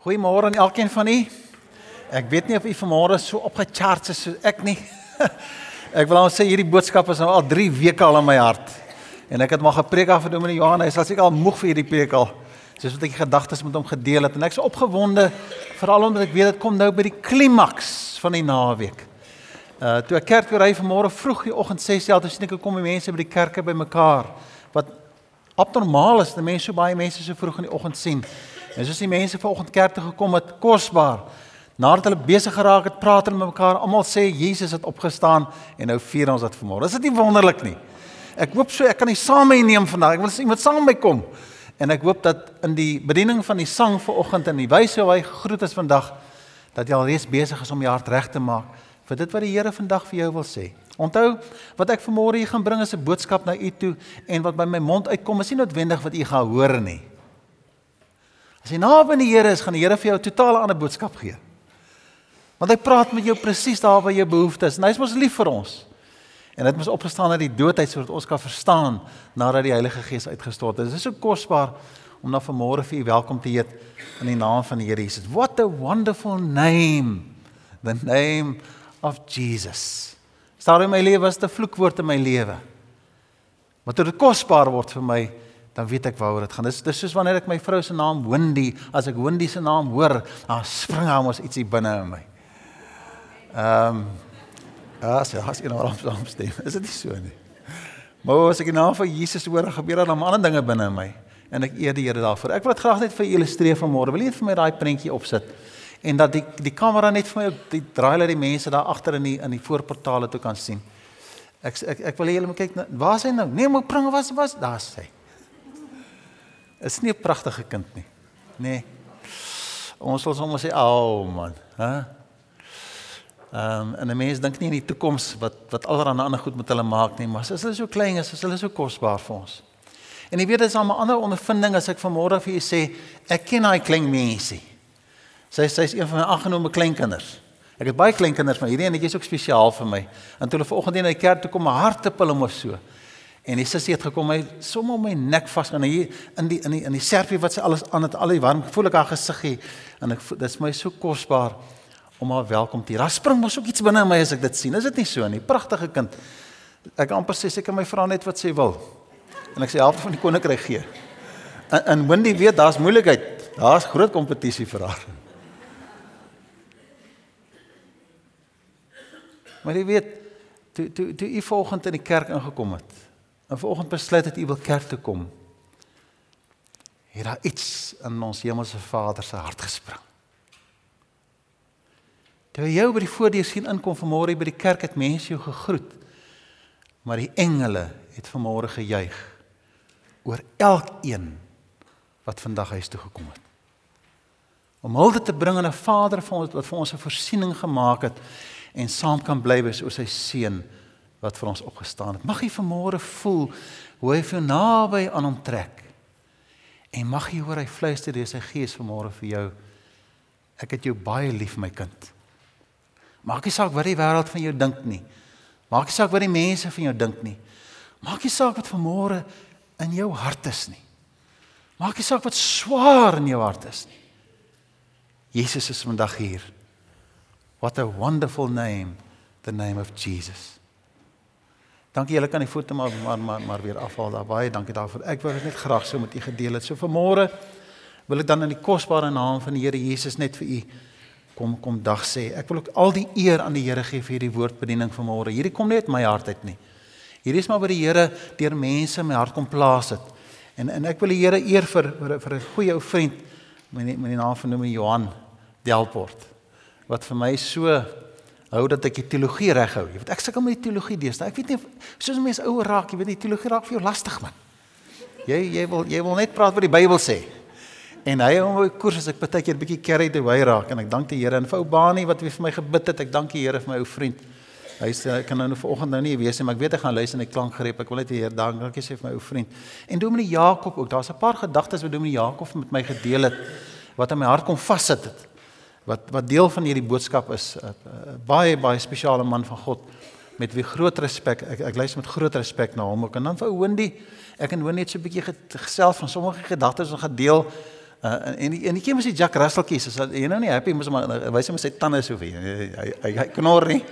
Goeiemôre aan elkeen van u. Ek weet nie of u vanmôre so opgecharge is soos ek nie. ek wil net sê hierdie boodskap is nou al 3 weke al in my hart. En ek het maar gepreek af vir Dominee Johan, hy sal seker al moeg vir hierdie preek al. Soos wat ek gedagtes met hom gedeel het en ek's opgewonde veral omdat ek weet dit kom nou by die klimaks van die naweek. Uh toe ek kerk toe ry vanmôre vroeg die oggend 6:00 toe sien ek kom die mense by die kerke bymekaar wat abnormaal is, dat mense so baie mense so vroeg in die oggend sien. En soos die mense vanoggend kerk toe gekom het, kosbaar. Nadat hulle besig geraak het, praat hulle met mekaar, almal sê Jesus het opgestaan en nou vier ons dit vanmôre. Is dit nie wonderlik nie? Ek hoop so ek kan nie saam mee neem vandag. Ek wil sê iemand saam met my kom. En ek hoop dat in die bediening van die sang vanoggend en die wyse hoe hy gegroet is vandag dat jy alreeds besig is om jou hart reg te maak vir dit wat die Here vandag vir jou wil sê. Onthou, wat ek vanmôre hier gaan bring is 'n boodskap na u toe en wat by my mond uitkom is nie noodwendig wat u gaan hoor nie. As jy naby aan die Here is, gaan die Here vir jou 'n totale ander boodskap gee. Want hy praat met jou presies daar waar jou behoeftes is. En hy is mos lief vir ons. En dit moes opgestaan uit die doodheid sodat ons kan verstaan nadat die Heilige Gees uitgestort het. Dit is so kosbaar om na vanmôre vir u welkom te heet in die naam van die Here Jesus. What a wonderful name. The name of Jesus. Staan in my lewe was 'n vloekwoord in my lewe. Maar dit kosbaar word vir my dan weet ek waaroor dit gaan. Dis dis soos wanneer ek my vrou se naam Wendy, as ek Wendy se naam hoor, dan spring hom ons ietsie binne in my. Ehm um, as jy as jy nou saam stem, is dit nie so nie. Maar as ek die naam van Jesus hoor, gebeur daar dan ander dinge binne in my en ek eer die Here daarvoor. Ek wil dit graag net vir illustreer vanmôre. Wil jy net vir my daai prentjie opsit? En dat die die kamera net vir my die draai laat die mense daar agter in die in die voorportale toe kan sien. Ek ek ek wil hê julle moet kyk na waar is hy nou? Nee, maar bring was was daar's hy is nie 'n pragtige kind nie. Nê. Nee. Ons wil sommer sê, "Ag, oh, man, hè?" Ehm um, en 'n mens dink nie in die toekoms wat wat allerlei ander goed met hulle maak nie, maar as hulle so klein is, is hulle so kosbaar vir ons. En jy weet dit is 'n ander ondervinding as ek vanmôre vir julle sê, ek ken daai klein mensie. Sy sy is een van my aangenome kleinkinders. Ek het baie kleinkinders, maar hierdie een is ook spesiaal vir my. En toe hulle vanoggend in die kerk toe kom, my hart te pil hom so. En die sussie het gekom, hy som om my nek vas en hier in die in die in die serpie wat sy alles aan het al die warm gevoel ek haar gesiggie en ek dit is my so kosbaar om haar welkom te hier. Daar spring mos ook iets binne in my as ek dit sien. Is dit nie so nie? Pragtige kind. Ek amper sê seker my vra net wat sy wil. En ek sê helfte van die koninkryk gee. En, en Wendy weet daar's moeilikheid. Daar's groot kompetisie vir haar. Maar jy weet toe toe toe u volgende in die kerk ingekom het En vanoggend besluit het u wil kerk toe kom. Het daar iets in ons hemelse Vader se hart gespring. Toe jy by die voordeur sien inkom vanmôre by die kerk het mense jou gegroet. Maar die engele het vanmôre gejuig oor elkeen wat vandag huis toe gekom het. Om hulde te bring aan 'n Vader van ons wat vir ons 'n voorsiening gemaak het en saam kan bly wees oor sy seun wat vir ons opgestaan het. Mag jy vanmôre voel hoe hy vir naby aan hom trek. En mag jy hoor hy fluister deur sy gees vanmôre vir jou. Ek het jou baie lief my kind. Maak nie saak wat die wêreld van jou dink nie. Maak nie saak wat die mense van jou dink nie. Maak nie saak wat vanmôre in jou hart is nie. Maak nie saak wat swaar in jou hart is nie. Jesus is vandag hier. What a wonderful name, the name of Jesus. Dankie julle kan die foto maar maar maar, maar weer afhaal daar. Baie dankie daarvoor. Ek wou dit net graag so met u gedeel het. So vanmôre wil ek dan in die kosbare naam van die Here Jesus net vir u kom kom dag sê. Ek wil ook al die eer aan die Here gee vir hierdie woordbediening vanmôre. Hierdie kom net my hart uit nie. Hierdie is maar by die Here deur mense my hart kom plaas het. En en ek wil die Here eer vir vir, vir 'n goeie ou vriend met die, met die naam van noem Johan Delport wat vir my so hou dat ek die teologie reghou. Jy weet ek sukkel met die teologie deesdae. Ek weet nie soos mense ouer raak, jy weet die teologie raak vir jou lastig man. Jy jy wil jy wil net praat wat die Bybel sê. En hy hom my koers as ek baie keer bietjie carried away raak en ek dank die Here en vir ou Bani wat vir my gebid het. Ek dank die Here vir my ou vriend. Hy sê ek kan nou vanoggend nou nie weet nie, maar ek weet ek gaan luister en ek klank greep. Ek wil net die Here dank. Dankie sê vir my ou vriend. En Dominee Jakob ook. Daar's 'n paar gedagtes wat Dominee Jakob met my gedeel het wat in my hart kom vassit het wat wat deel van hierdie boodskap is 'n uh, uh, baie baie spesiale man van God met wie groot respek ek ek luister met groot respek na hom ook en dan vir Wendy ek en Wendy het so 'n bietjie gesels van sommige gedagtes wat gedeel Uh, en die, en die was die Jack Russell kies, as jy nou nie happy mos maar wys hom sy tande so vir. Hy hy hy knor nie.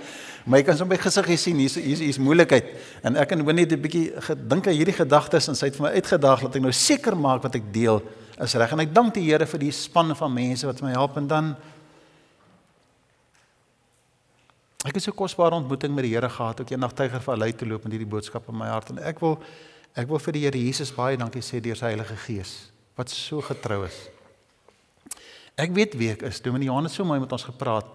Maar jy kan sommer gesig sien hier hier is moeilikheid. En ek en Winnie het 'n bietjie gedink aan hierdie gedagtes en sy het vir my uitgedaag dat ek nou seker maak wat ek deel is reg. En ek dank die Here vir die span van mense wat my help en dan Ek het 'n kosbare ontmoeting met die Here gehad, ook eendag tyger vir Lei te loop met hierdie boodskap in my hart en ek wil ek wil vir die Here Jesus baie dankie sê deur sy Heilige Gees wat so getrou is. Ek weet wie ek is. Dominee Johannes so mooi met ons gepraat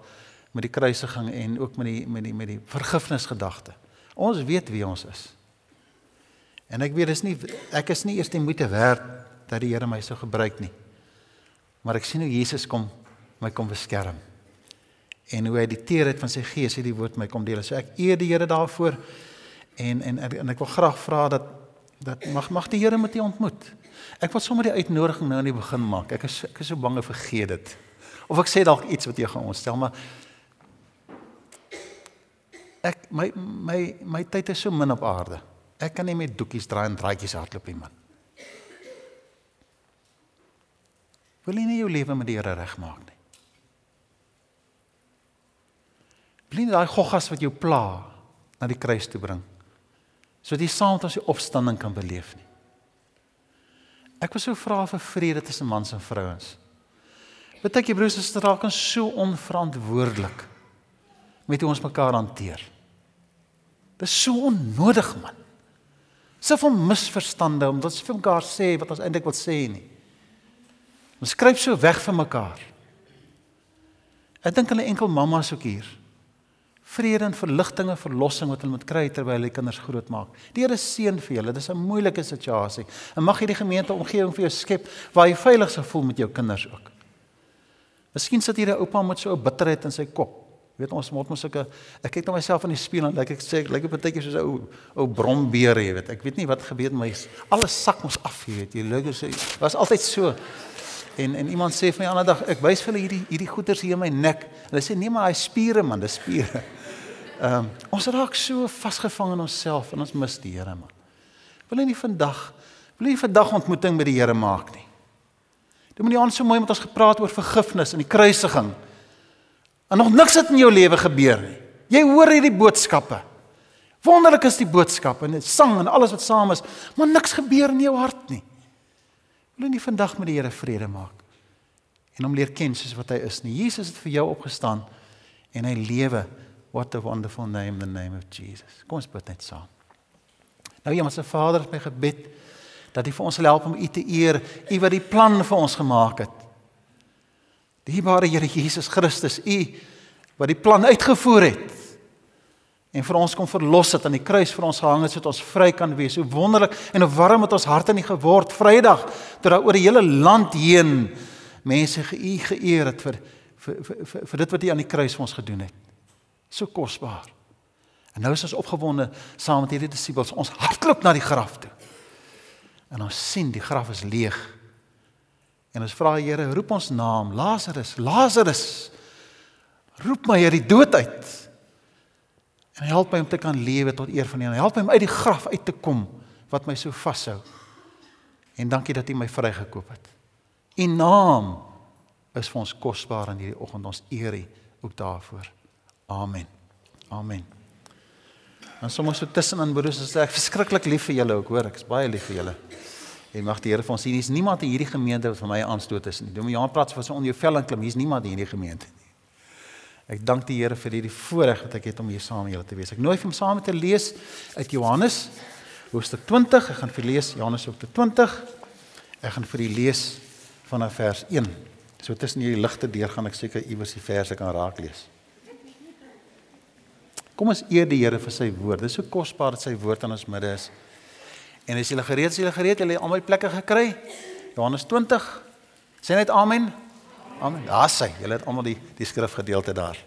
met die kruisiging en ook met die met die met die vergifnisgedagte. Ons weet wie ons is. En ek weet dis nie ek is nie eers die moeite werd dat die Here my sou gebruik nie. Maar ek sien hoe Jesus kom my kom beskerm en hoe hy die teerheid van sy gees hierdie woord my kom deel. So ek eer die Here daarvoor en en en ek wil graag vra dat dat mag mag die Here met u ontmoet. Ek wil sommer die uitnodiging nou in die begin maak. Ek is ek is so bang ek vergeet dit. Of ek sê dalk iets wat jy gaan ontstel, maar ek my my my tyd is so min op aarde. Ek kan nie met doekies draai en draaitjies hardloop nie, man. Wil jy nie jou lewe met die Here regmaak nie? Bly nie daai goggas wat jou pla na die kruis toe bring. Sodat jy saam met ons die opstanding kan beleef nie. Ek wil sou vra vir vrede tussen mans en vrouens. Weet ek jy broers en susters raak ons so onverantwoordelik met hoe ons mekaar hanteer. Dit is so onnodig man. So van misverstande omdat ons vir mekaar sê wat ons eintlik wil sê nie. Ons skryf so weg van mekaar. Ek dink hulle enkel mammas ook hier vrede en verligting en verlossing wat hulle moet kry terwyl hulle kinders grootmaak. Die Here seën vir julle. Dit is 'n moeilike situasie. En mag hierdie gemeente omgewing vir jou skep waar jy veilig sal voel met jou kinders ook. Miskien sit hier 'n oupa met so 'n bitterheid in sy kop. Weet ons moet mos sulke ek kyk na myself in die spieël en like ek sê ek lyk op 'n tydjie soos 'n ou ou brombeer, jy weet. Ek weet nie wat gebeur met my alles sak ons af, jy weet. Jy lyk so was altyd so. En en iemand sê vir my ander dag, ek wys vir hulle hierdie hierdie goeters hier in my nek. Hulle sê nee maar daai spiere man, dis spiere. Ehm um, ons raak so vasgevang in onsself en ons mis die Here man. Wil jy nie vandag wil jy vandag ontmoeting met die Here maak nie? Dit moet nie ons so mooi met ons gepraat oor vergifnis en die kruisiging. En nog niks het in jou lewe gebeur nie. Jy hoor hierdie boodskappe. Wonderlik is die boodskap en dit sang en alles wat saam is, maar niks gebeur in jou hart nie. Wil jy nie vandag met die Here vrede maak en hom leer ken soos wat hy is nie? Jesus het vir jou opgestaan en hy lewe What a wonderful name the name of Jesus. Kom ons bid net saam. Nou ons Vader, my gebed dat U vir ons sal help om U te eer, U wat die plan vir ons gemaak het. Die Here Jesus Christus, U wat die plan uitgevoer het en vir ons kom verlos het aan die kruis vir ons gehang het sodat ons vry kan wees. Hoe wonderlik en hoe warm het ons harte nie geword Vrydag toe daar oor die hele land heen mense ge geëer het vir, vir vir vir dit wat U aan die kruis vir ons gedoen het. So kosbaar. En nou is ons opgewonde saam met hierdie disippels. Ons hardloop na die graf toe. En ons sien die graf is leeg. En ons vra Here, roep ons naam, Lazarus, Lazarus. Roep my uit die dood uit. En help my om te kan lewe tot eer van U. Help my om uit die graf uit te kom wat my so vashou. En dankie dat U my vrygekoop het. U naam is vir ons kosbaar in hierdie oggend. Ons eer U ook daarvoor. Amen. Amen. En soms so tussenin broers susters, ek verskriklik lief vir julle ook, hoor, ek is baie lief vir julle. En mag die Here vir ons sien, hier's niemand in hierdie gemeente wat vir my aanstoot is nie. Dominee Johan praat van so onder jou vel en klim, hier's niemand in hierdie gemeente nie. Ek dank die Here vir hierdie voorreg wat ek het om hier saam met julle te wees. Ek nooi vir om saam te lees uit Johannes hoofstuk 20. Ek gaan vir lees Johannes hoofstuk 20. Ek gaan vir u lees vanaf vers 1. So tussen hierdie ligte deur gaan ek seker iewers die verse kan raak lees. Kom ons eer die Here vir sy woord. Dit is so kosbaar dat sy woord in ons midde is. En as julle gereed is, julle gereed, julle het almal plekke gekry. Johannes 20. Sê net amen. Amen. Daar sê, julle het almal die die skrifgedeelte daar.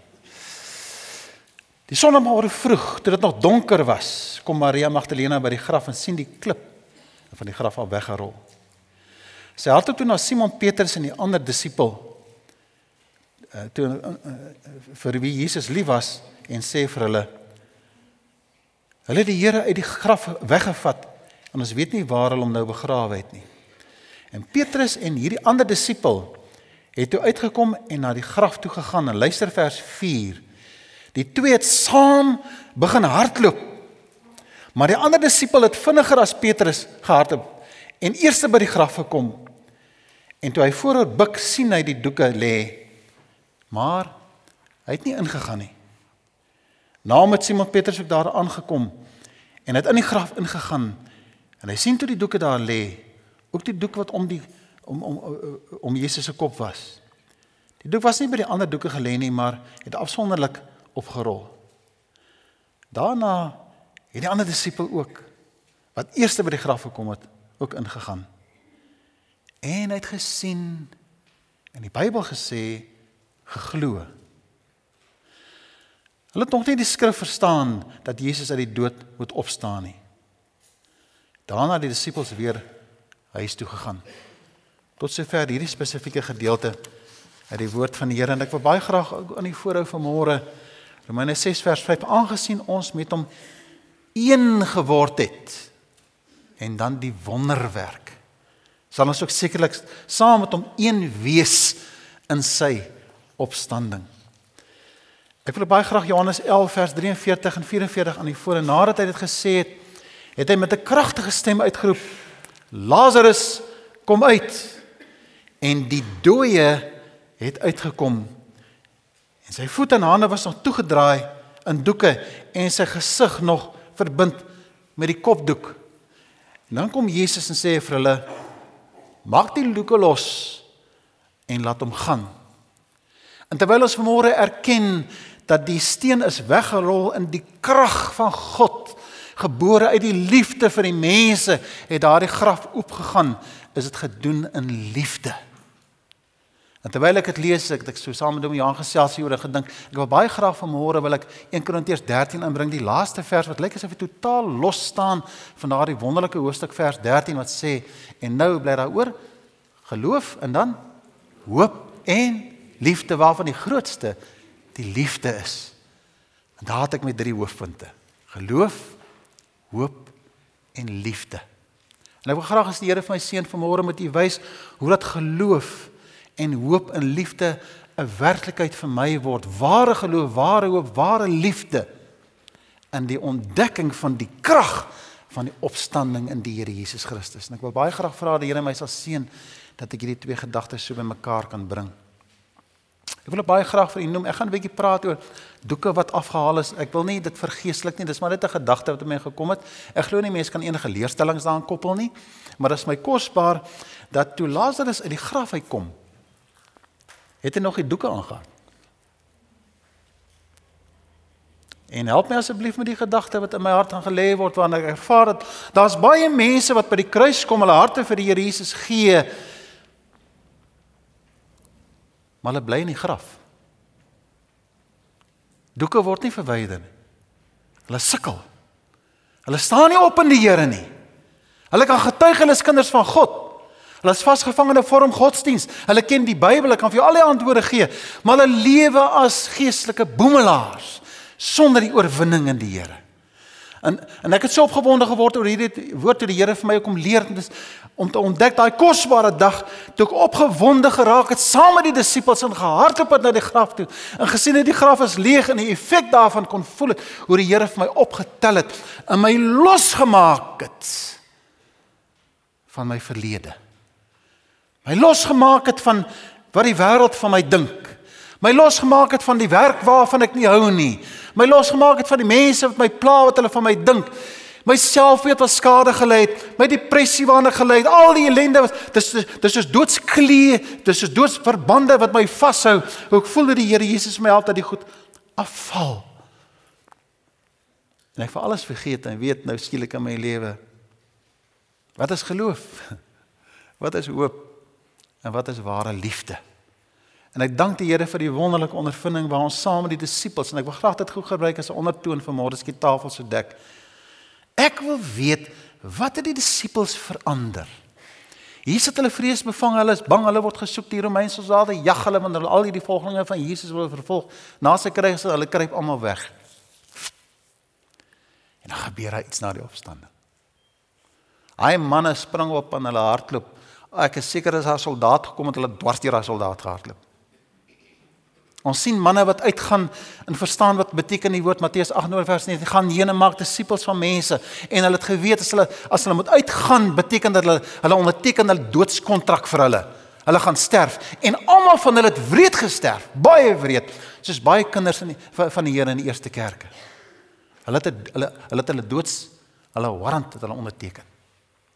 Die sonnemôre vroeg, toe dit nog donker was, kom Maria Magdalena by die graf en sien die klip van die graf al weggerol. Sy het toe na Simon Petrus en die ander disipel uh, toe uh, uh, vir wie Jesus lief was, en sê vir hulle hulle het die Here uit die graf weggevat en ons weet nie waar hulle hom nou begrawe het nie. En Petrus en hierdie ander disipel het toe uitgekom en na die graf toe gegaan. En luister vers 4. Die twee het saam begin hardloop. Maar die ander disipel het vinniger as Petrus gehardloop en eers by die graf gekom. En toe hy vooroor buig, sien hy die doeke lê. Maar hy het nie ingegaan nie. Na met Simon Petrus ook daar aangekom en het in die graf ingegaan en hy sien toe die doeke daar lê, ook die doek wat om die om om om Jesus se kop was. Die doek was nie by die ander doeke gelê nie, maar het afsonderlik opgerol. Daarna het die ander disipel ook wat eerste by die graf gekom het, ook ingegaan. En hy het gesien in die Bybel gesê geglo. Hulle het nog nie die skrif verstaan dat Jesus uit die dood moet opstaan nie. Daarna het die disippels weer huis toe gegaan. Tot sover hierdie spesifieke gedeelte uit die woord van die Here en ek wil baie graag aan die voorhou van môre Romeine 6 vers 5 aangesien ons met hom een geword het en dan die wonderwerk sal ons ook sekerlik saam met hom een wees in sy opstanding. Ek wil baie graag Johannes 11 vers 43 en 44 aan die voor en nadat hy dit gesê het, het hy met 'n kragtige stem uitgeroep: Lazarus, kom uit. En die dooie het uitgekom. En sy voete en hande was nog toegedraai in doeke en sy gesig nog verbind met die kopdoek. En dan kom Jesus en sê vir hulle: "Maak die doeke los en laat hom gaan." En terwyl ons vanmôre erken dat die steen is weggerol in die krag van God, gebore uit die liefde vir die mense, het daardie graf oopgegaan, is dit gedoen in liefde. En terwyl ek dit lees, ek het so saam met hom Johan gesels hieroor en gedink, ek wil baie graag vanmôre wil ek 1 Korintiërs 13 inbring, die laaste vers wat lyk asof dit totaal los staan van daardie wonderlike hoofstuk vers 13 wat sê en nou bly daaroor geloof en dan hoop en liefde waarvan die grootste die liefde is. En daar het ek met drie hoofpunte. Geloof, hoop en liefde. En ek wil graag as die Here vir my seën vanmôre met u wys hoe dat geloof en hoop en liefde 'n werklikheid vir my word. Ware geloof, ware hoop, ware liefde in die ontdekking van die krag van die opstanding in die Here Jesus Christus. En ek wil baie graag vra dat die Here my sal seën dat ek hierdie twee gedagtes so bymekaar kan bring. Ek wil baie graag vir u noem. Ek gaan 'n bietjie praat oor doeke wat afgehaal is. Ek wil nie dit vergeeslik nie. Dis maar net 'n gedagte wat my gekom het. Ek glo nie mense kan enige leerstellings daaraan koppel nie. Maar dit is my kosbaar dat toe Lazarus uit die graf uitkom, het hy nog die doeke aangaan. En help my asseblief met die gedagte wat in my hart aangelê word wanneer ek ervaar dat daar's baie mense wat by die kruis kom, hulle harte vir die Here Jesus gee. Maar hulle bly in die graf. Doeke word nie verwyder nie. Hulle sukkel. Hulle staan nie op in die Here nie. Hulle kan getuig hulle is kinders van God. Hulle is vasgevang in 'n vorm godsdiens. Hulle ken die Bybel, hulle kan vir jou al die antwoorde gee, maar hulle lewe as geestelike boemelaars sonder die oorwinning in die Here. En en ek het so opgewonde geword oor hierdie woord toe die Here vir my kom leer dis om te ontdek daai kosbare dag toe ek opgewonde geraak het saam met die disippels en gehardloop het na die graf toe en gesien het die graf is leeg en die effek daarvan kon voel het hoe die Here vir my opgetel het en my losgemaak het van my verlede my losgemaak het van wat die wêreld van my dink. My losgemaak het van die werk waarvan ek nie hou nie. My losgemaak het van die mense wat my pla wat hulle van my dink. My selfbeeld was skade gelei het, my depressie waarna gelei het, al die ellende was dis dis is doodsklee, dis is doodsverbande wat my vashou. Ek voel dat die Here Jesus my altyd die goed afval. En ek vir alles vergeet en weet nou skielik in my lewe. Wat is geloof? Wat is hoop? en wat is ware liefde? En ek dank die Here vir die wonderlike ondervinding waar ons saam met die disippels en ek wil graag dit goed gebruik as 'n ondertoon vir môre skiet tafel so dek. Ek wil weet wat het die disippels verander? Hier sit hulle vreesbevang, hulle is bang, hulle word gesoek deur Romeinse soldate, jag hulle want hulle al hierdie volgelinge van Jesus wil vervolg. Na sy kry hulle hulle kruip almal weg. En dan gebeur daar iets na die opstanding. Hy manne spring op en hulle hardloop ek is seker as haar soldaat gekom het, hulle dwars deur haar soldaat gehardloop. Ons sien manne wat uitgaan en verstaan wat beteken die woord Matteus 8 vers 9 gaan heen en maak disippels van mense en hulle het geweet as hulle as hulle moet uitgaan beteken dat hulle hulle onderteken 'n doodskontrak vir hulle. Hulle gaan sterf en almal van hulle het wreed gesterf, baie wreed, soos baie kinders in die, van die Here in die eerste kerke. Hulle het hulle hulle het hulle doods hulle warrant het hulle onderteken.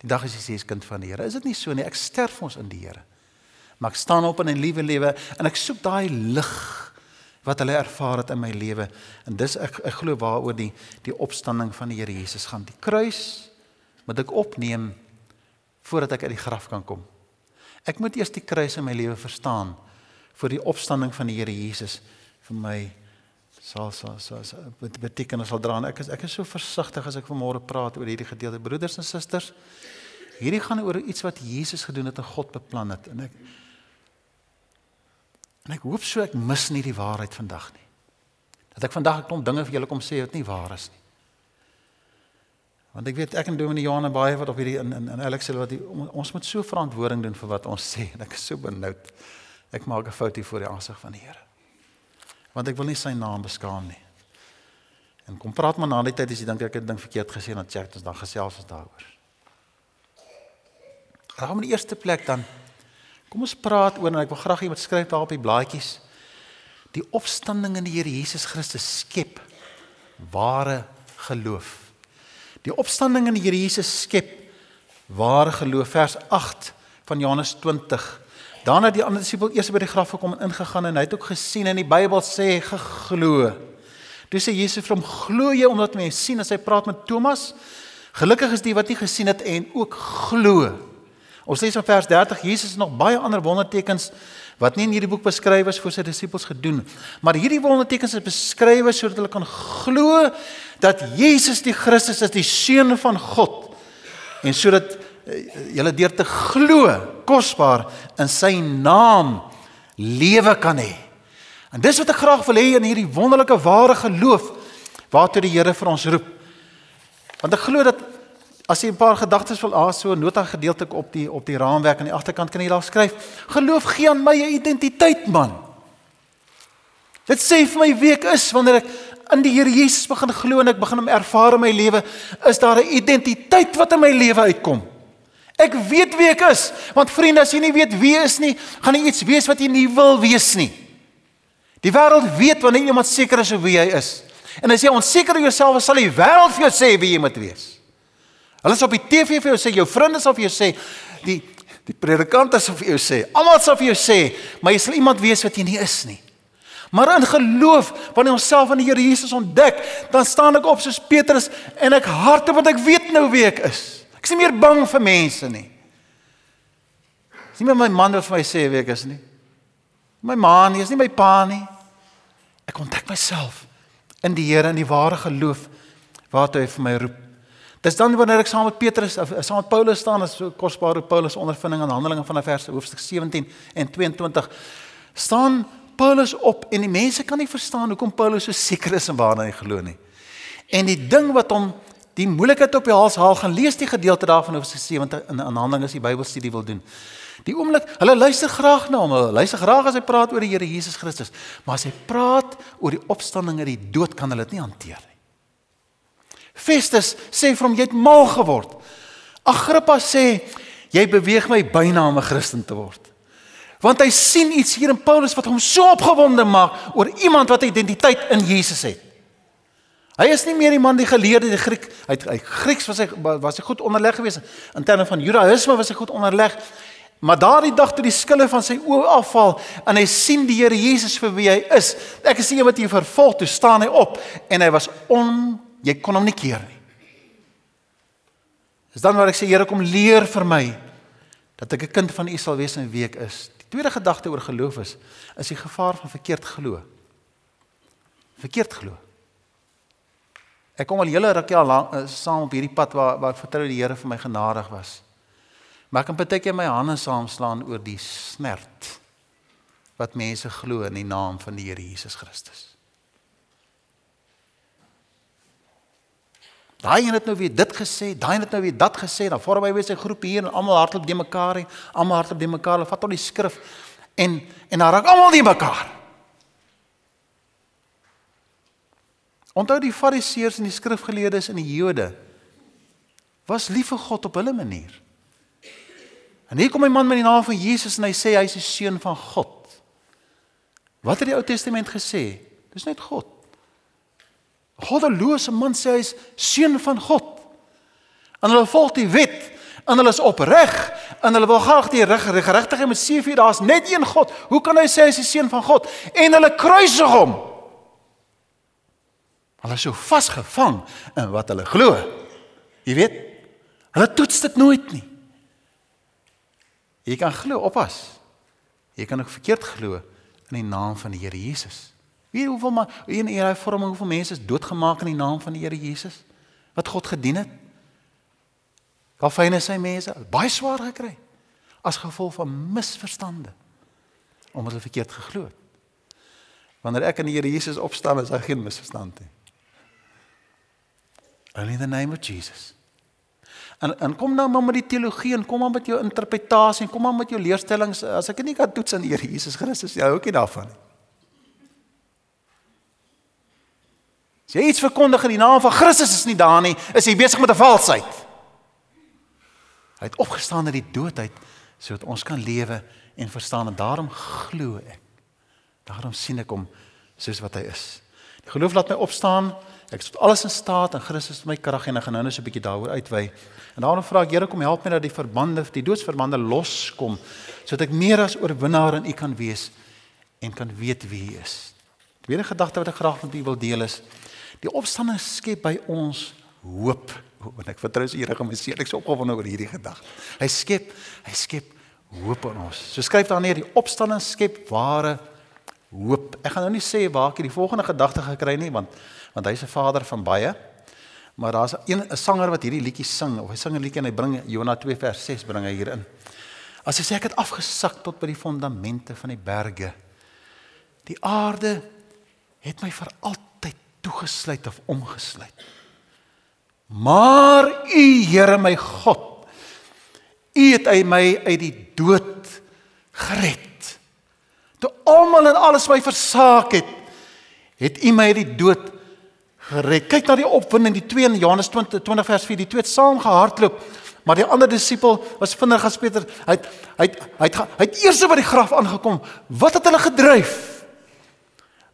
Die dag as jy sê jy's kind van die Here, is dit nie so nie. Ek sterf ons in die Here. Maar ek staan op in 'n liewe lewe en ek soek daai lig wat hulle ervaar het in my lewe. En dis ek ek glo waaroor die die opstanding van die Here Jesus gaan. Die kruis moet ek opneem voordat ek uit die graf kan kom. Ek moet eers die kruis in my lewe verstaan voor die opstanding van die Here Jesus vir my sal sal sal wat beteken sal dra en ek is ek is so versigtig as ek vanmôre praat oor hierdie gedeelte broeders en susters hierdie gaan oor iets wat Jesus gedoen het en God beplan het en ek en ek hoop so ek mis nie die waarheid vandag nie. Dat ek vandag 'n klomp dinge vir julle kom sê wat nie waar is nie. Want ek weet ek en Dominee Johan en baie wat op hierdie in in, in Alex sê wat die, ons moet so verantwoording doen vir wat ons sê. En ek is so benoud. Ek maak 'n fout hier voor die aansig van die Here. Want ek wil nie sy naam beskaam nie. En kom praat maar na die tyd as jy dink ek het ding verkeerd gesê dan check ons dan gesels ons daaroor. Raam in die eerste plek dan kom ons praat oor en ek wil graag iemand skryf daar op die blaadjies. Die opstanding in die Here Jesus Christus skep ware geloof. Die opstanding in die Here Jesus skep ware geloof vers 8 van Johannes 20 Daarna het die ander disipel eers by die graf gekom en ingegaan en hy het ook gesien en die Bybel sê geglo. Toe sê Jesus vir hom: "Glo jy omdat jy sien as hy praat met Thomas? Gelukkig is die wat nie gesien het en ook glo." Ons lees in vers 30 Jesus nog baie ander wondertekens wat nie in hierdie boek beskryf is vir sy disippels gedoen. Maar hierdie wondertekens is beskryf sodat hulle kan glo dat Jesus die Christus is, die seun van God. En sodat Eh, julle deur te glo kosbaar in sy naam lewe kan hê. En dis wat ek graag wil hê in hierdie wonderlike ware geloof waartoe die Here vir ons roep. Want ek glo dat as jy 'n paar gedagtes wil aan so nota gedeelte op die op die raamwerk aan die agterkant kan jy daar skryf: Geloof gee aan my 'n identiteit man. Dit sê vir my wie ek is wanneer ek in die Here Jesus begin glo en ek begin hom ervaar in my lewe, is daar 'n identiteit wat in my lewe uitkom. Ek weet wie ek is. Want vriende, as jy nie weet wie jy is nie, gaan jy iets wees wat jy nie wil wees nie. Die wêreld weet wanneer iemand seker is oor wie hy is. En as jy onseker oor jouself is, sal die wêreld vir jou sê wie jy moet wees. Hulle sal op die TV vir jou sê, jou vriende sal vir jou sê, die die predikante sal vir jou sê, almal sal vir jou sê, maar jy sal iemand wees wat jy nie is nie. Maar in geloof, wanneer ons self aan die Here Jesus ontdek, dan staan ek op soos Petrus en ek hardop want ek weet nou wie ek is. Ek is nie meer bang vir mense nie. Dis nie meer my man wat vir my sê wie ek is nie. My ma nie, is nie my pa nie. Ek ontdek myself in die Here in die ware geloof waartoe hy vir my roep. Dis dan wanneer ek saam met Petrus of saam met Paulus staan as so kosbare Paulus ondervinding aan Handelinge van die verse hoofstuk 17 en 22 staan Paulus op en die mense kan nie verstaan hoekom Paulus so seker is in waarna hy glo nie. En die ding wat hom die moeilikheid op die hals haal, gaan lees die gedeelte daarvan oor sy 70 in 'n handeling as jy Bybelstudie wil doen. Die oomblik, hulle luister graag na hom. Hulle luister graag as hy praat oor die Here Jesus Christus, maar as hy praat oor die opstanding uit die dood, kan hulle dit nie hanteer nie. Festus sê vir hom jy het mal geword. Agrippa sê jy beweeg my byna om 'n Christen te word. Want hy sien iets hier in Paulus wat hom so opgewonde maak oor iemand wat identiteit in Jesus het. Hy is nie meer die man die geleerde die Griek. Hy hy Grieks was hy was hy goed onderleg geweest in terme van Judaïsme was hy goed onderleg. Maar daardie dag toe die skille van sy oë afval en hy sien die Here Jesus vir wie hy is. Ek sien wat hy vervolg toe staan hy op en hy was on jy kon hom nie keer nie. Dis dan waar ek sê Here kom leer vir my dat ek 'n kind van U sal wees in wie ek is. Die tweede gedagte oor geloof is is die gevaar van verkeerd glo. Verkeerd glo. Ek kom al hele rukkie al lang, uh, saam op hierdie pad waar waar ek vertrou die Here vir my genadig was. Maar ek kan baie keer my hande saamslaan oor die snert wat mense glo in die naam van die Here Jesus Christus. Daai een het nou weer dit gesê, daai een het nou weer dat gesê. Dan vorm hy weer sy groep hier en almal hardloop die mekaar en almal hardloop die mekaar. Hulle vat al die skrif en en dan raak almal die mekaar. Onthou die fariseërs en die skrifgeleerdes en die Jode was lief vir God op hulle manier. En hier kom 'n man met die naam van Jesus en hy sê hy is die seun van God. Wat het die Ou Testament gesê? Dis net God. Goddelose man sê hy is seun van God. En hulle volg die wet en hulle is opreg en hulle wil graag die geregtigheid met sewe vier daar's net een God. Hoe kan hy sê hy is die seun van God? En hulle kruisig hom. Hulle is so vasgevang in wat hulle glo. Jy weet, hulle toets dit nooit nie. Jy kan glo, oppas. Jy kan ook verkeerd glo in die naam van die Here Jesus. Jy hoeveel maar in hierdie vorm hoeveel mense is doodgemaak in die naam van die Here Jesus wat God gedien het? Kalfyne sy mense baie swaar gekry as gevolg van misverstande omdat hulle verkeerd geglo het. Wanneer ek in die Here Jesus opstaan, is daar geen misverstand nie. Only the name of Jesus. En en kom nou maar met die teologie en kom maar met jou interpretasie en kom maar met jou leerstellings as ek nie kan toets aan die Here Jesus Christus jy hou ook nie daarvan nie. As jy iets verkondig in die naam van Christus is nie daar nie, is jy besig met 'n valsheid. Hy het opgestaan uit die dood uit sodat ons kan lewe en verstaan en daarom glo ek. Daarom sien ek hom soos wat hy is. Die geloof laat my opstaan. Ek is tot alles in staat en Christus is my krag en ek gaan nou net so 'n bietjie daaroor uitwy. En daarom vra ek Here kom help my dat die verbande, die doodsverbande loskom sodat ek meer as oorwinnaar in U kan wees en kan weet wie U is. Tweede gedagte wat ek graag met U wil deel is die opstanding skep by ons hoop. Want ek vertrou as Here gaan my seën. Ek is opgewonde oor hierdie gedagte. Hy skep, hy skep hoop in ons. So skryf daar neer die opstanding skep ware hoop. Ek gaan nou nie sê waar ek die volgende gedagte gekry nie want want hy's 'n vader van baie. Maar daar's 'n 'n sanger wat hierdie liedjie sing of hy sing 'n liedjie en hy bring Jonah 2 vers 6 bring hy hierin. As hy sê ek het afgesak tot by die fondamente van die berge. Die aarde het my vir altyd toegesluit of omgesluit. Maar U Here my God, U het my uit die dood gered. Toe almal en alles my versaak het, het U my uit die dood gered. Kyk na die opwinding, die twee in Johannes 20 20 vers 4, die twee het saam gehardloop. Maar die ander disipel was vinniger as Peter. Hy het hy het hy het, hy het eers by die graf aangekom. Wat het hulle gedryf?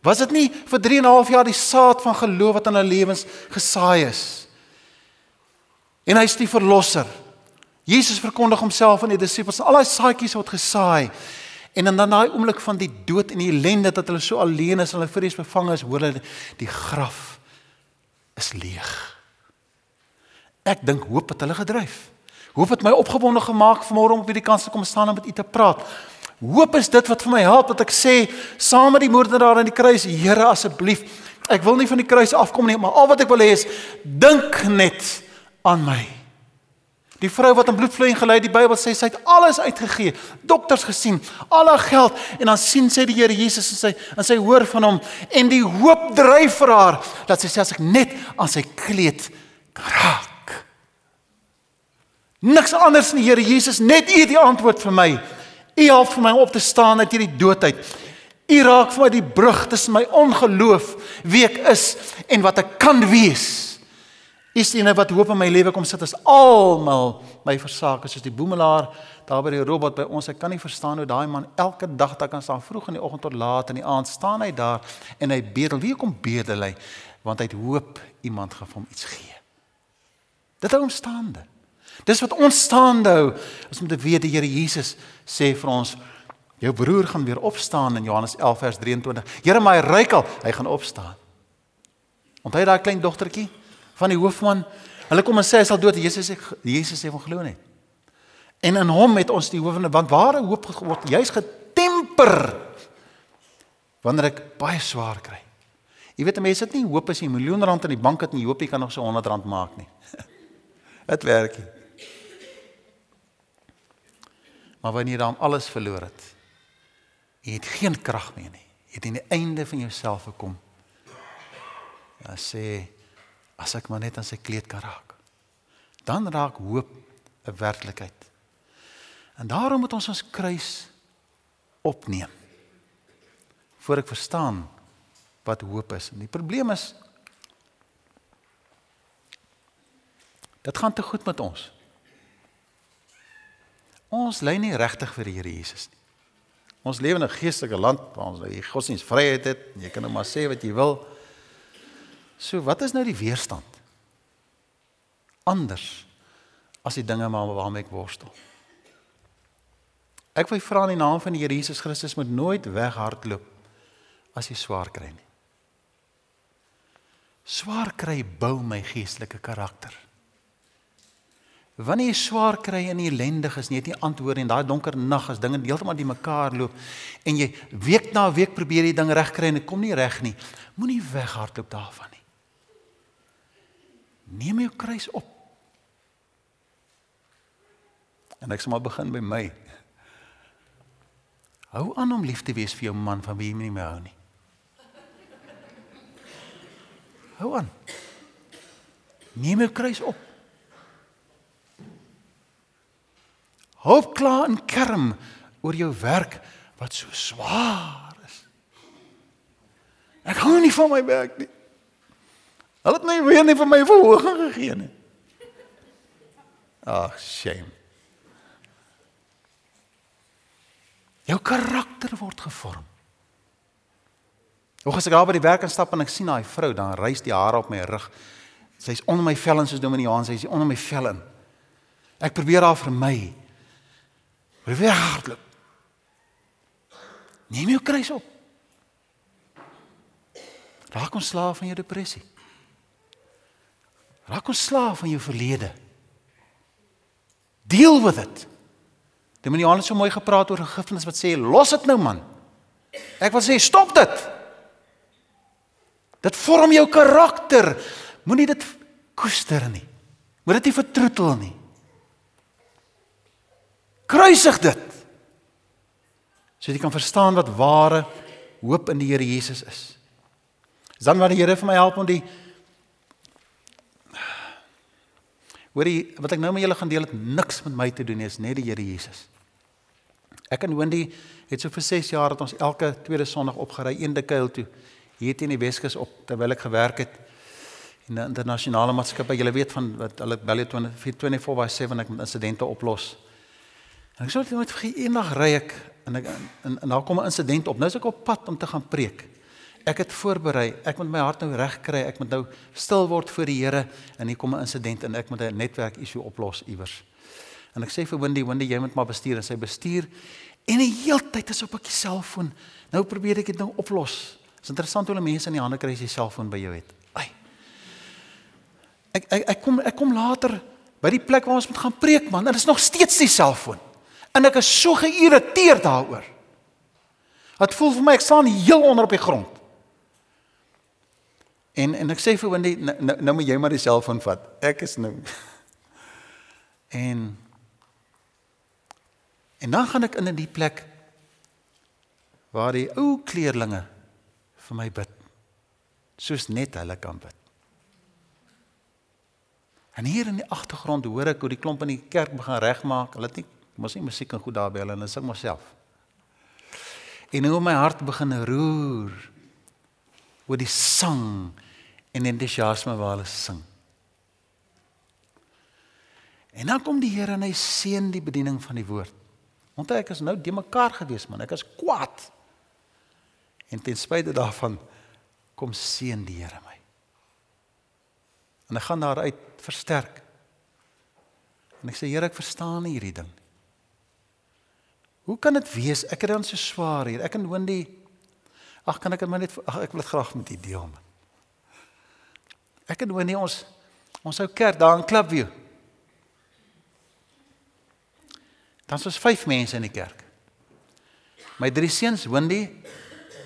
Was dit nie vir 3 en 'n half jaar die saad van geloof wat in hulle lewens gesaai is? En hy's die verlosser. Jesus verkondig homself aan die disippels. Al daai saadjies word gesaai. En in dan daai oomblik van die dood en die ellende dat hulle so alleen is, hulle vrees bevang is, hoor hulle die graf is leeg. Ek dink hoop het hulle gedryf. Hoop het my opgewonde gemaak vanmôre om op hierdie kans te kom staan en met u te praat. Hoop is dit wat vir my help dat ek sê saam met die moordenaar aan die kruis, Here asseblief, ek wil nie van die kruis afkom nie, maar al wat ek wil hê is dink net aan my. Die vrou wat aan bloedvloeiing gelei het, die Bybel sê sy het alles uitgegee, dokters gesien, al haar geld en dan sien sy die Here Jesus en sy en sy hoor van hom en die hoop dryf vir haar dat sy sê as ek net aan sy kleed raak. Niks anders nie, Here Jesus, net U die antwoord vir my. U help vir my om op te staan uit hierdie doodheid. U raak vir my die brug tussen my ongeloof, wie ek is en wat ek kan wees. Is dit wat hoop in my lewe kom sit as almal my versaak is soos die boemelaar daar by die robot by ons. Ek kan nie verstaan hoe daai man elke dag daar kan staan vroeg in die oggend tot laat in die aand staan hy daar en hy bedel. Wie kom bedel hy? Want hy het hoop iemand gaan hom iets gee. Dit hou hom staande. Dis wat ons staande hou is om te weet die Here Jesus sê vir ons jou broer gaan weer opstaan in Johannes 11 vers 23. Here my rykel, hy gaan opstaan. Onthou daai klein dogtertjie? van die hoofman. Hulle kom en sê hy sal dood. Jesus sê Jesus sê van glo net. En in hom het ons die hoofne want ware hoop geword juis getemper wanneer ek baie swaar kry. Jy weet mense het nie hoop as jy 'n miljoen rand in die bank het en jy hoop jy kan nog so 100 rand maak nie. Dit werk nie. Maar wanneer jy dan alles verloor het, jy het geen krag meer nie. Jy het aan die einde van jouself gekom. Dan sê As ek maar net aan sy kleed kan raak. Dan raak hoop 'n werklikheid. En daarom moet ons ons kruis opneem. Voor ek verstaan wat hoop is. En die probleem is dit gaan te goed met ons. Ons lei nie regtig vir die Here Jesus nie. Ons lewe in 'n geestelike land waar ons die godsdienstvryheid het. Jy kan nou maar sê wat jy wil. So, wat is nou die weerstand? Anders as die dinge waarmee ek worstel. Ek wil vra in die naam van die Here Jesus Christus moet nooit weghardloop as jy swaar kry nie. Swaar kry bou my geestelike karakter. Wanneer jy swaar kry en ellendig is, nie het nie antwoorde en daai donker nag as dinge heeltemal die mekaar loop en jy week na week probeer die ding regkry en dit kom nie reg nie, moenie weghardloop daarvan nie. Neem jou kruis op. En ek sal maar begin by my. Hou aan om lief te wees vir jou man van wie jy nie meer hou nie. Hou aan. Neem jou kruis op. Hoop klaar en kerm oor jou werk wat so swaar is. Ek hou nie van my werk nie. Hulle het my weer nie vir my verhoging gegee nie. Ag, shame. Jou karakter word gevorm. Hoe as ek daar by die werk instap en ek sien daai vrou, dan rys die hare op my rug. Sy's onder my vel en soos Dominee Johan sy's onder my vel in. Ek probeer haar vermy. Probeer hardloop. Neem jou kruis op. Raak ons slaaf van jou depressie. Raak ons slaaf van jou verlede. Deal with it. Dominee Johan het so mooi gepraat oor vergifnis wat sê los dit nou man. Ek wil sê stop dit. Dit vorm jou karakter. Moenie dit koester nie. Moet dit nie vertroetel nie. Kruisig dit. So jy kan verstaan wat ware hoop in die Here Jesus is. Dis dan wat die Here vir my help om die Hoorie, wat ek nou met julle gaan deel het niks met my te doen nie, is net die Here Jesus. Ek en Wendy het so vir 6 jaar dat ons elke tweede Sondag opgery een dekuil toe hier teen die Weskus op terwyl ek gewerk het in 'n internasionale maatskappy. Julle weet van wat hulle bel 24/7 ek met insidente oplos. En ek sou dit nooit vergeet eendag ry ek en ek en, en daar kom 'n insident op. Nou is ek op pad om te gaan preek. Ek het voorberei. Ek moet my hart nou reg kry. Ek moet nou stil word voor die Here en hier kom 'n insident en ek moet 'n netwerk issue oplos iewers. En ek sê vir Wendy, Wendy, jy moet maar bestuur en sy bestuur en die hele tyd is op ek die selfoon. Nou probeer ek dit nou oplos. Dit is interessant hoe hulle mense in die hande kry as jy selfoon by jou het. Ai. Ek ek ek kom ek kom later by die plek waar ons moet gaan preek man. Dit is nog steeds die selfoon. En ek is so geïrriteerd daaroor. Dit voel vir my ek staan heel onder op die grond. En en ek sê vir Wendy nou, nou, nou moet jy maar die selfoon vat. Ek is nou En En dan gaan ek in in die plek waar die ou kleerlinge vir my bid. Soos net hulle kan bid. En hier in die agtergrond hoor ek hoe die klomp in die kerk begin regmaak. Hulle het nie mos nie musiek en goed daar by hulle en hulle sing myself. En hoe my hart begin roer oor die sang en entoesiasme waar hulle sing. En dan kom die Here en hy seën die bediening van die woord. Onthou ek is nou de mekaar gewees man, ek is kwaad. En ten spyte daarvan kom seën die Here my. En ek gaan daaruit versterk. En ek sê Here, ek verstaan hierdie ding. Hoe kan dit wees ek het dan so swaar hier? Ek en Wendy Ag kan ek dit maar net ag ek wil dit graag met u deel man. Ek en Wendy ons ons ou kerk daar in Klipview. Dan ons 5 mense in die kerk. My drie seuns, Wendy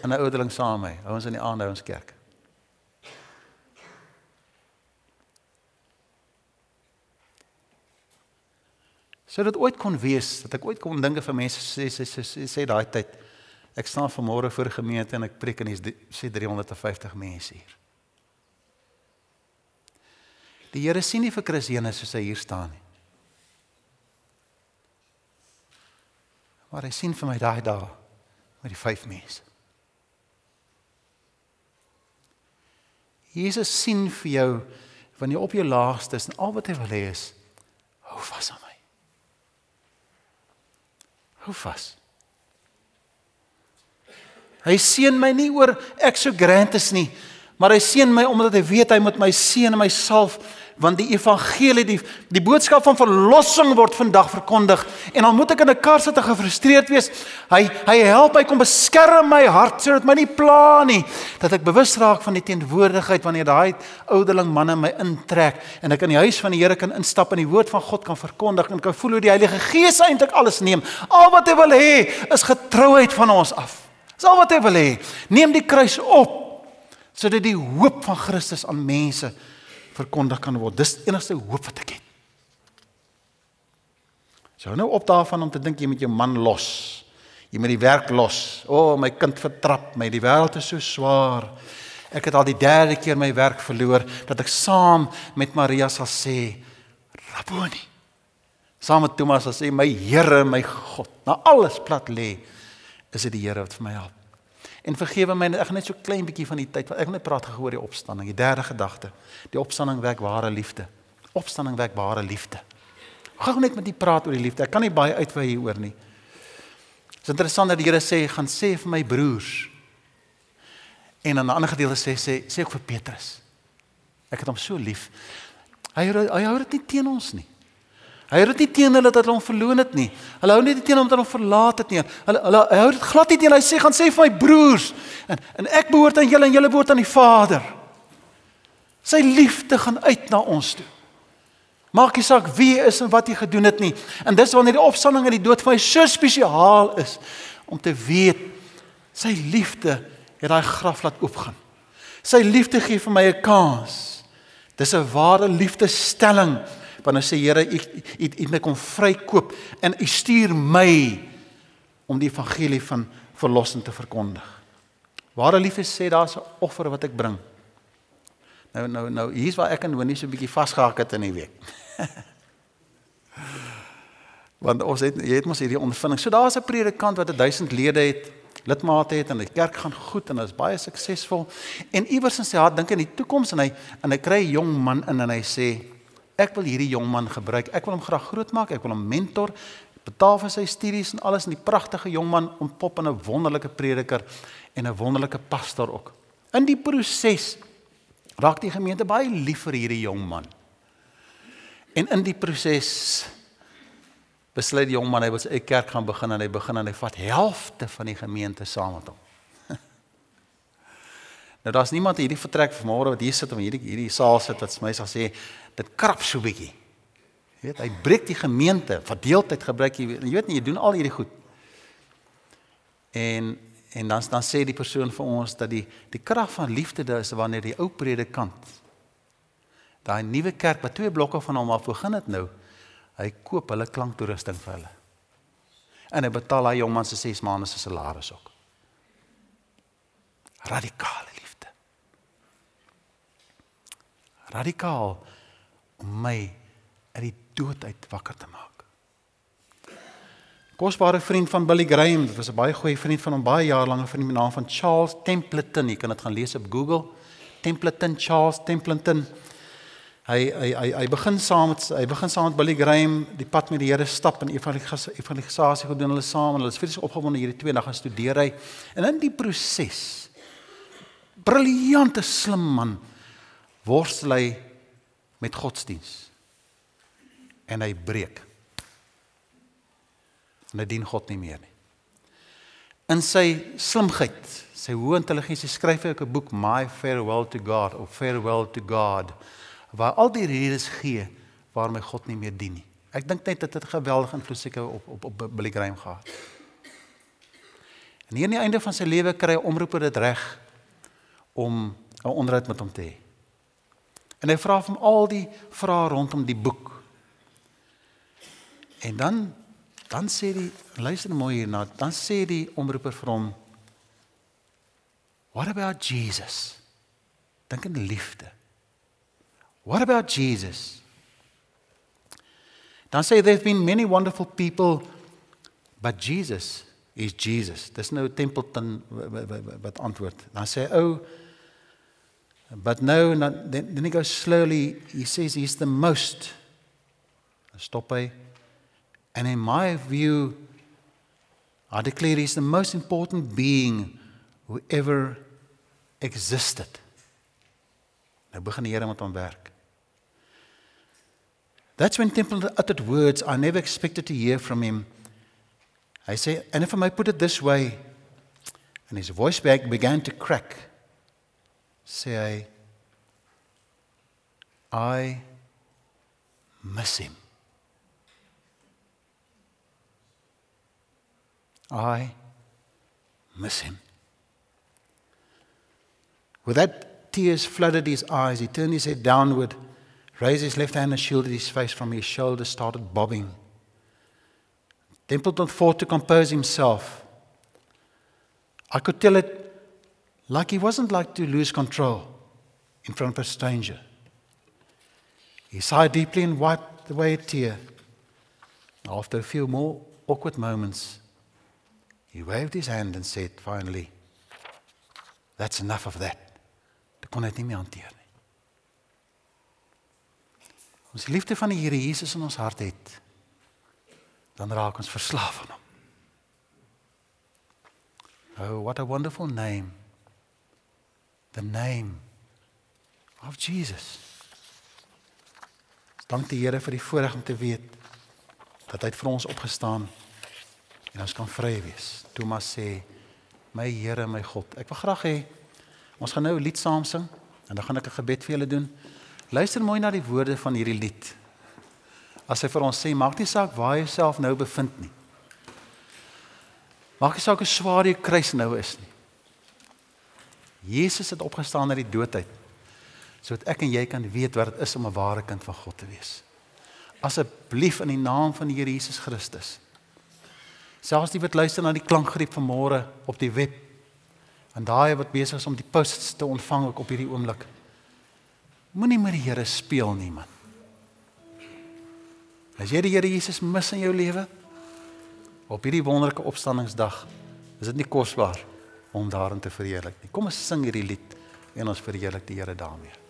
en 'n ouderling saam met my. Ons in die aand by ons kerk. Sou dit ooit kon wees dat ek ooit kon dinge vir mense sê sê sê sê, sê daai tyd ek staan vanmôre voor gemeente en ek preek en dis sê 350 mense hier. Die Here sien nie vir Chris Jene soos hy hier staan nie. Maar hy sien vir my daai dae met die vyf mense. Jesus sien vir jou wanneer jy op jou laagste is en al wat hy wil hê is hou vas aan my. Hou vas. Hy seën my nie oor ek so grand is nie, maar hy seën my omdat hy weet hy moet my seën en my salf want die evangelie die die boodskap van verlossing word vandag verkondig en dan moet ek in 'n kar sit en gefrustreerd wees. Hy hy help my kom beskerm my hart sodat my nie pla nie dat ek bewus raak van die teenwoordigheid wanneer daai ouderling manne my intrek en ek in die huis van die Here kan instap en die woord van God kan verkondig en kan voel hoe die Heilige Gees eintlik alles neem. Al wat hy wil hê is getrouheid van ons af. Dis al wat hy wil hê. Neem die kruis op sodat die hoop van Christus aan mense verkondig kan word. Dis enigste hoop wat ek het. So nou op daarvan om te dink jy met jou man los. Jy moet die werk los. O, oh, my kind vertrap my. Die wêreld is so swaar. Ek het al die derde keer my werk verloor dat ek saam met Maria sal sê Rabboni. Saam met Thomas sal sê my Here, my God. Na alles plat lê is dit die Here wat vir my help. En vergewe my, ek gaan net so klein bietjie van die tyd wat ek net praat gehoor die opstanding, die derde gedagte. Die opstanding wek ware liefde. Opstanding wek ware liefde. Gou net met die praat oor die liefde. Ek kan nie baie uitwy hieroor nie. Dit is interessant dat die Here sê, gaan sê vir my broers. En aan 'n ander gedeelte sê sê sê ek vir Petrus. Ek het hom so lief. Hy hy hou dit nie teen ons nie. Hy hou dit nie teen hulle dat hulle hom verloon het nie. Hulle hou nie teen hom dat hulle hom verlaat het nie. Hulle hulle hy hou dit glad nie teen hy sê gaan sê vir my broers en en ek behoort aan julle en julle behoort aan die Vader. Sy liefde gaan uit na ons toe. Maak nie saak wie jy is en wat jy gedoen het nie. En dis wanneer die opstanding en die dood vir my so spesiaal is om te weet sy liefde het daai graf laat oopgaan. Sy liefde gee vir my 'n kans. Dis 'n ware liefdestelling wanneer sê Here u u u my kom vrykoop en u stuur my om die evangelie van verlossing te verkondig. Ware liefde sê daar's 'n offer wat ek bring. Nou nou nou hier's waar ek en Winnie so 'n bietjie vasgehak het in die week. Want ons het jy het mos hierdie ondervinding. So daar's 'n predikant wat 1000 lede het, lidmate het en die kerk gaan goed en is baie suksesvol. En iewers in sy hart dink hy in die toekoms en hy en hy kry 'n jong man in en hy sê Ek wil hierdie jong man gebruik. Ek wil hom graag grootmaak. Ek wil hom mentor, betaal vir sy studies en alles en die pragtige jong man ontpop in 'n wonderlike prediker en 'n wonderlike pastor ook. In die proses raak die gemeente baie lief vir hierdie jong man. En in die proses besluit die jong man hy wil sy eie kerk gaan begin en hy begin en hy vat helfte van die gemeente saam met hom. Nou daar's niemand hierdie vertrek vanmôre wat hier sit om hierdie hierdie saal sit wat my sal sê dit krap so bietjie. Jy weet, hy breek die gemeente, verdeeldheid gebruik jy, jy weet nie jy doen al hierdie goed. En en dan dan sê die persoon vir ons dat die die krag van liefde is wanneer die ou predikant daai nuwe kerk wat twee blokke van hom af begin het nou, hy koop hulle klanktoerusting vir hulle. En hy betaal daai jong man se 6 maande se salaris ook. Radikale liefde. Radikaal om my uit die dood uit wakker te maak. Kosbare vriend van Billy Graham, dit was 'n baie goeie vriend van hom baie jaar lank, 'n vriend met die naam van Charles Templeton. Jy kan dit gaan lees op Google. Templeton Charles Templeton. Hy hy hy hy begin saam met hy begin saam met Billy Graham die pad met die Here stap en evangelisasie gedoen hulle saam en hulle is vrees opgewonde hierdie twee dae gaan studeer hy. En in die proses briljante slim man worstel hy met godsdiens. En hy breek. En hy dien God nie meer nie. In sy slimheid, sy hoë intelligensie skryf hy ook 'n boek My Farewell to God of Farewell to God waar al die redes gee waarom hy God nie meer dien nie. Ek dink net dit het 'n geweldige invloed seker op op op Billy Graham gehad. En hier aan die einde van sy lewe kry hy omroeper dit reg om 'n onderhoud met hom te hê. En hy vra hom al die vrae rondom die boek. En dan dan sê die luister mooi hierna, dan sê die omroeper vir hom What about Jesus? Dink aan liefde. What about Jesus? Dan sê there've been many wonderful people but Jesus is Jesus. Dis nou Templeton wat antwoord. Dan sê ou oh, but no then, then he goes slowly he says he's the most stop hy and in my view I declare he's the most important being who ever existed. Nou begin die Here met hom werk. That's when Temple uttered words I never expected to hear from him. I say, and if I may put it this way, and his voice back began to crack. Say I, I miss him. I miss him. With that tears flooded his eyes, he turned his head downward, raised his left hand and shielded his face from his shoulders, started bobbing. Templeton fought to compose himself. I could tell it like he wasn't like to lose control in front of a stranger. He sighed deeply and wiped away a tear. After a few more awkward moments, he waved his hand and said finally, That's enough of that. Dit kon dit nie meer hanteer nie. Ons liefde van die Here Jesus in ons hart het, dan raak ons verslaaf aan hom. Oh, what a wonderful name. The name of Jesus. Dank die Here vir die voorreg om te weet dat hy vir ons opgestaan en ons kan vry wees. Thomas sê: "My Here, my God, ek wil graag hê ons gaan nou 'n lied saam sing en dan gaan ek 'n gebed vir julle doen. Luister mooi na die woorde van hierdie lied. As hy vir ons sê, maak nie saak waar jy self nou bevind nie. Maak nie saak hoe swaar jy kruis nou is nie. Jesus het opgestaan uit die dood uit sodat ek en jy kan weet wat dit is om 'n ware kind van God te wees. Asseblief in die naam van die Here Jesus Christus Selfs die wat luister na die klankgreep van môre op die web en daai wat besig is om die posts te ontvang op hierdie oomblik. Moenie met die Here speel nie man. As jy die Here Jesus mis in jou lewe op hierdie wonderlike opstanningsdag, is dit nie kosbaar om daarin te verheerlik nie. Kom ons sing hierdie lied en ons verheerlik die Here daarmee.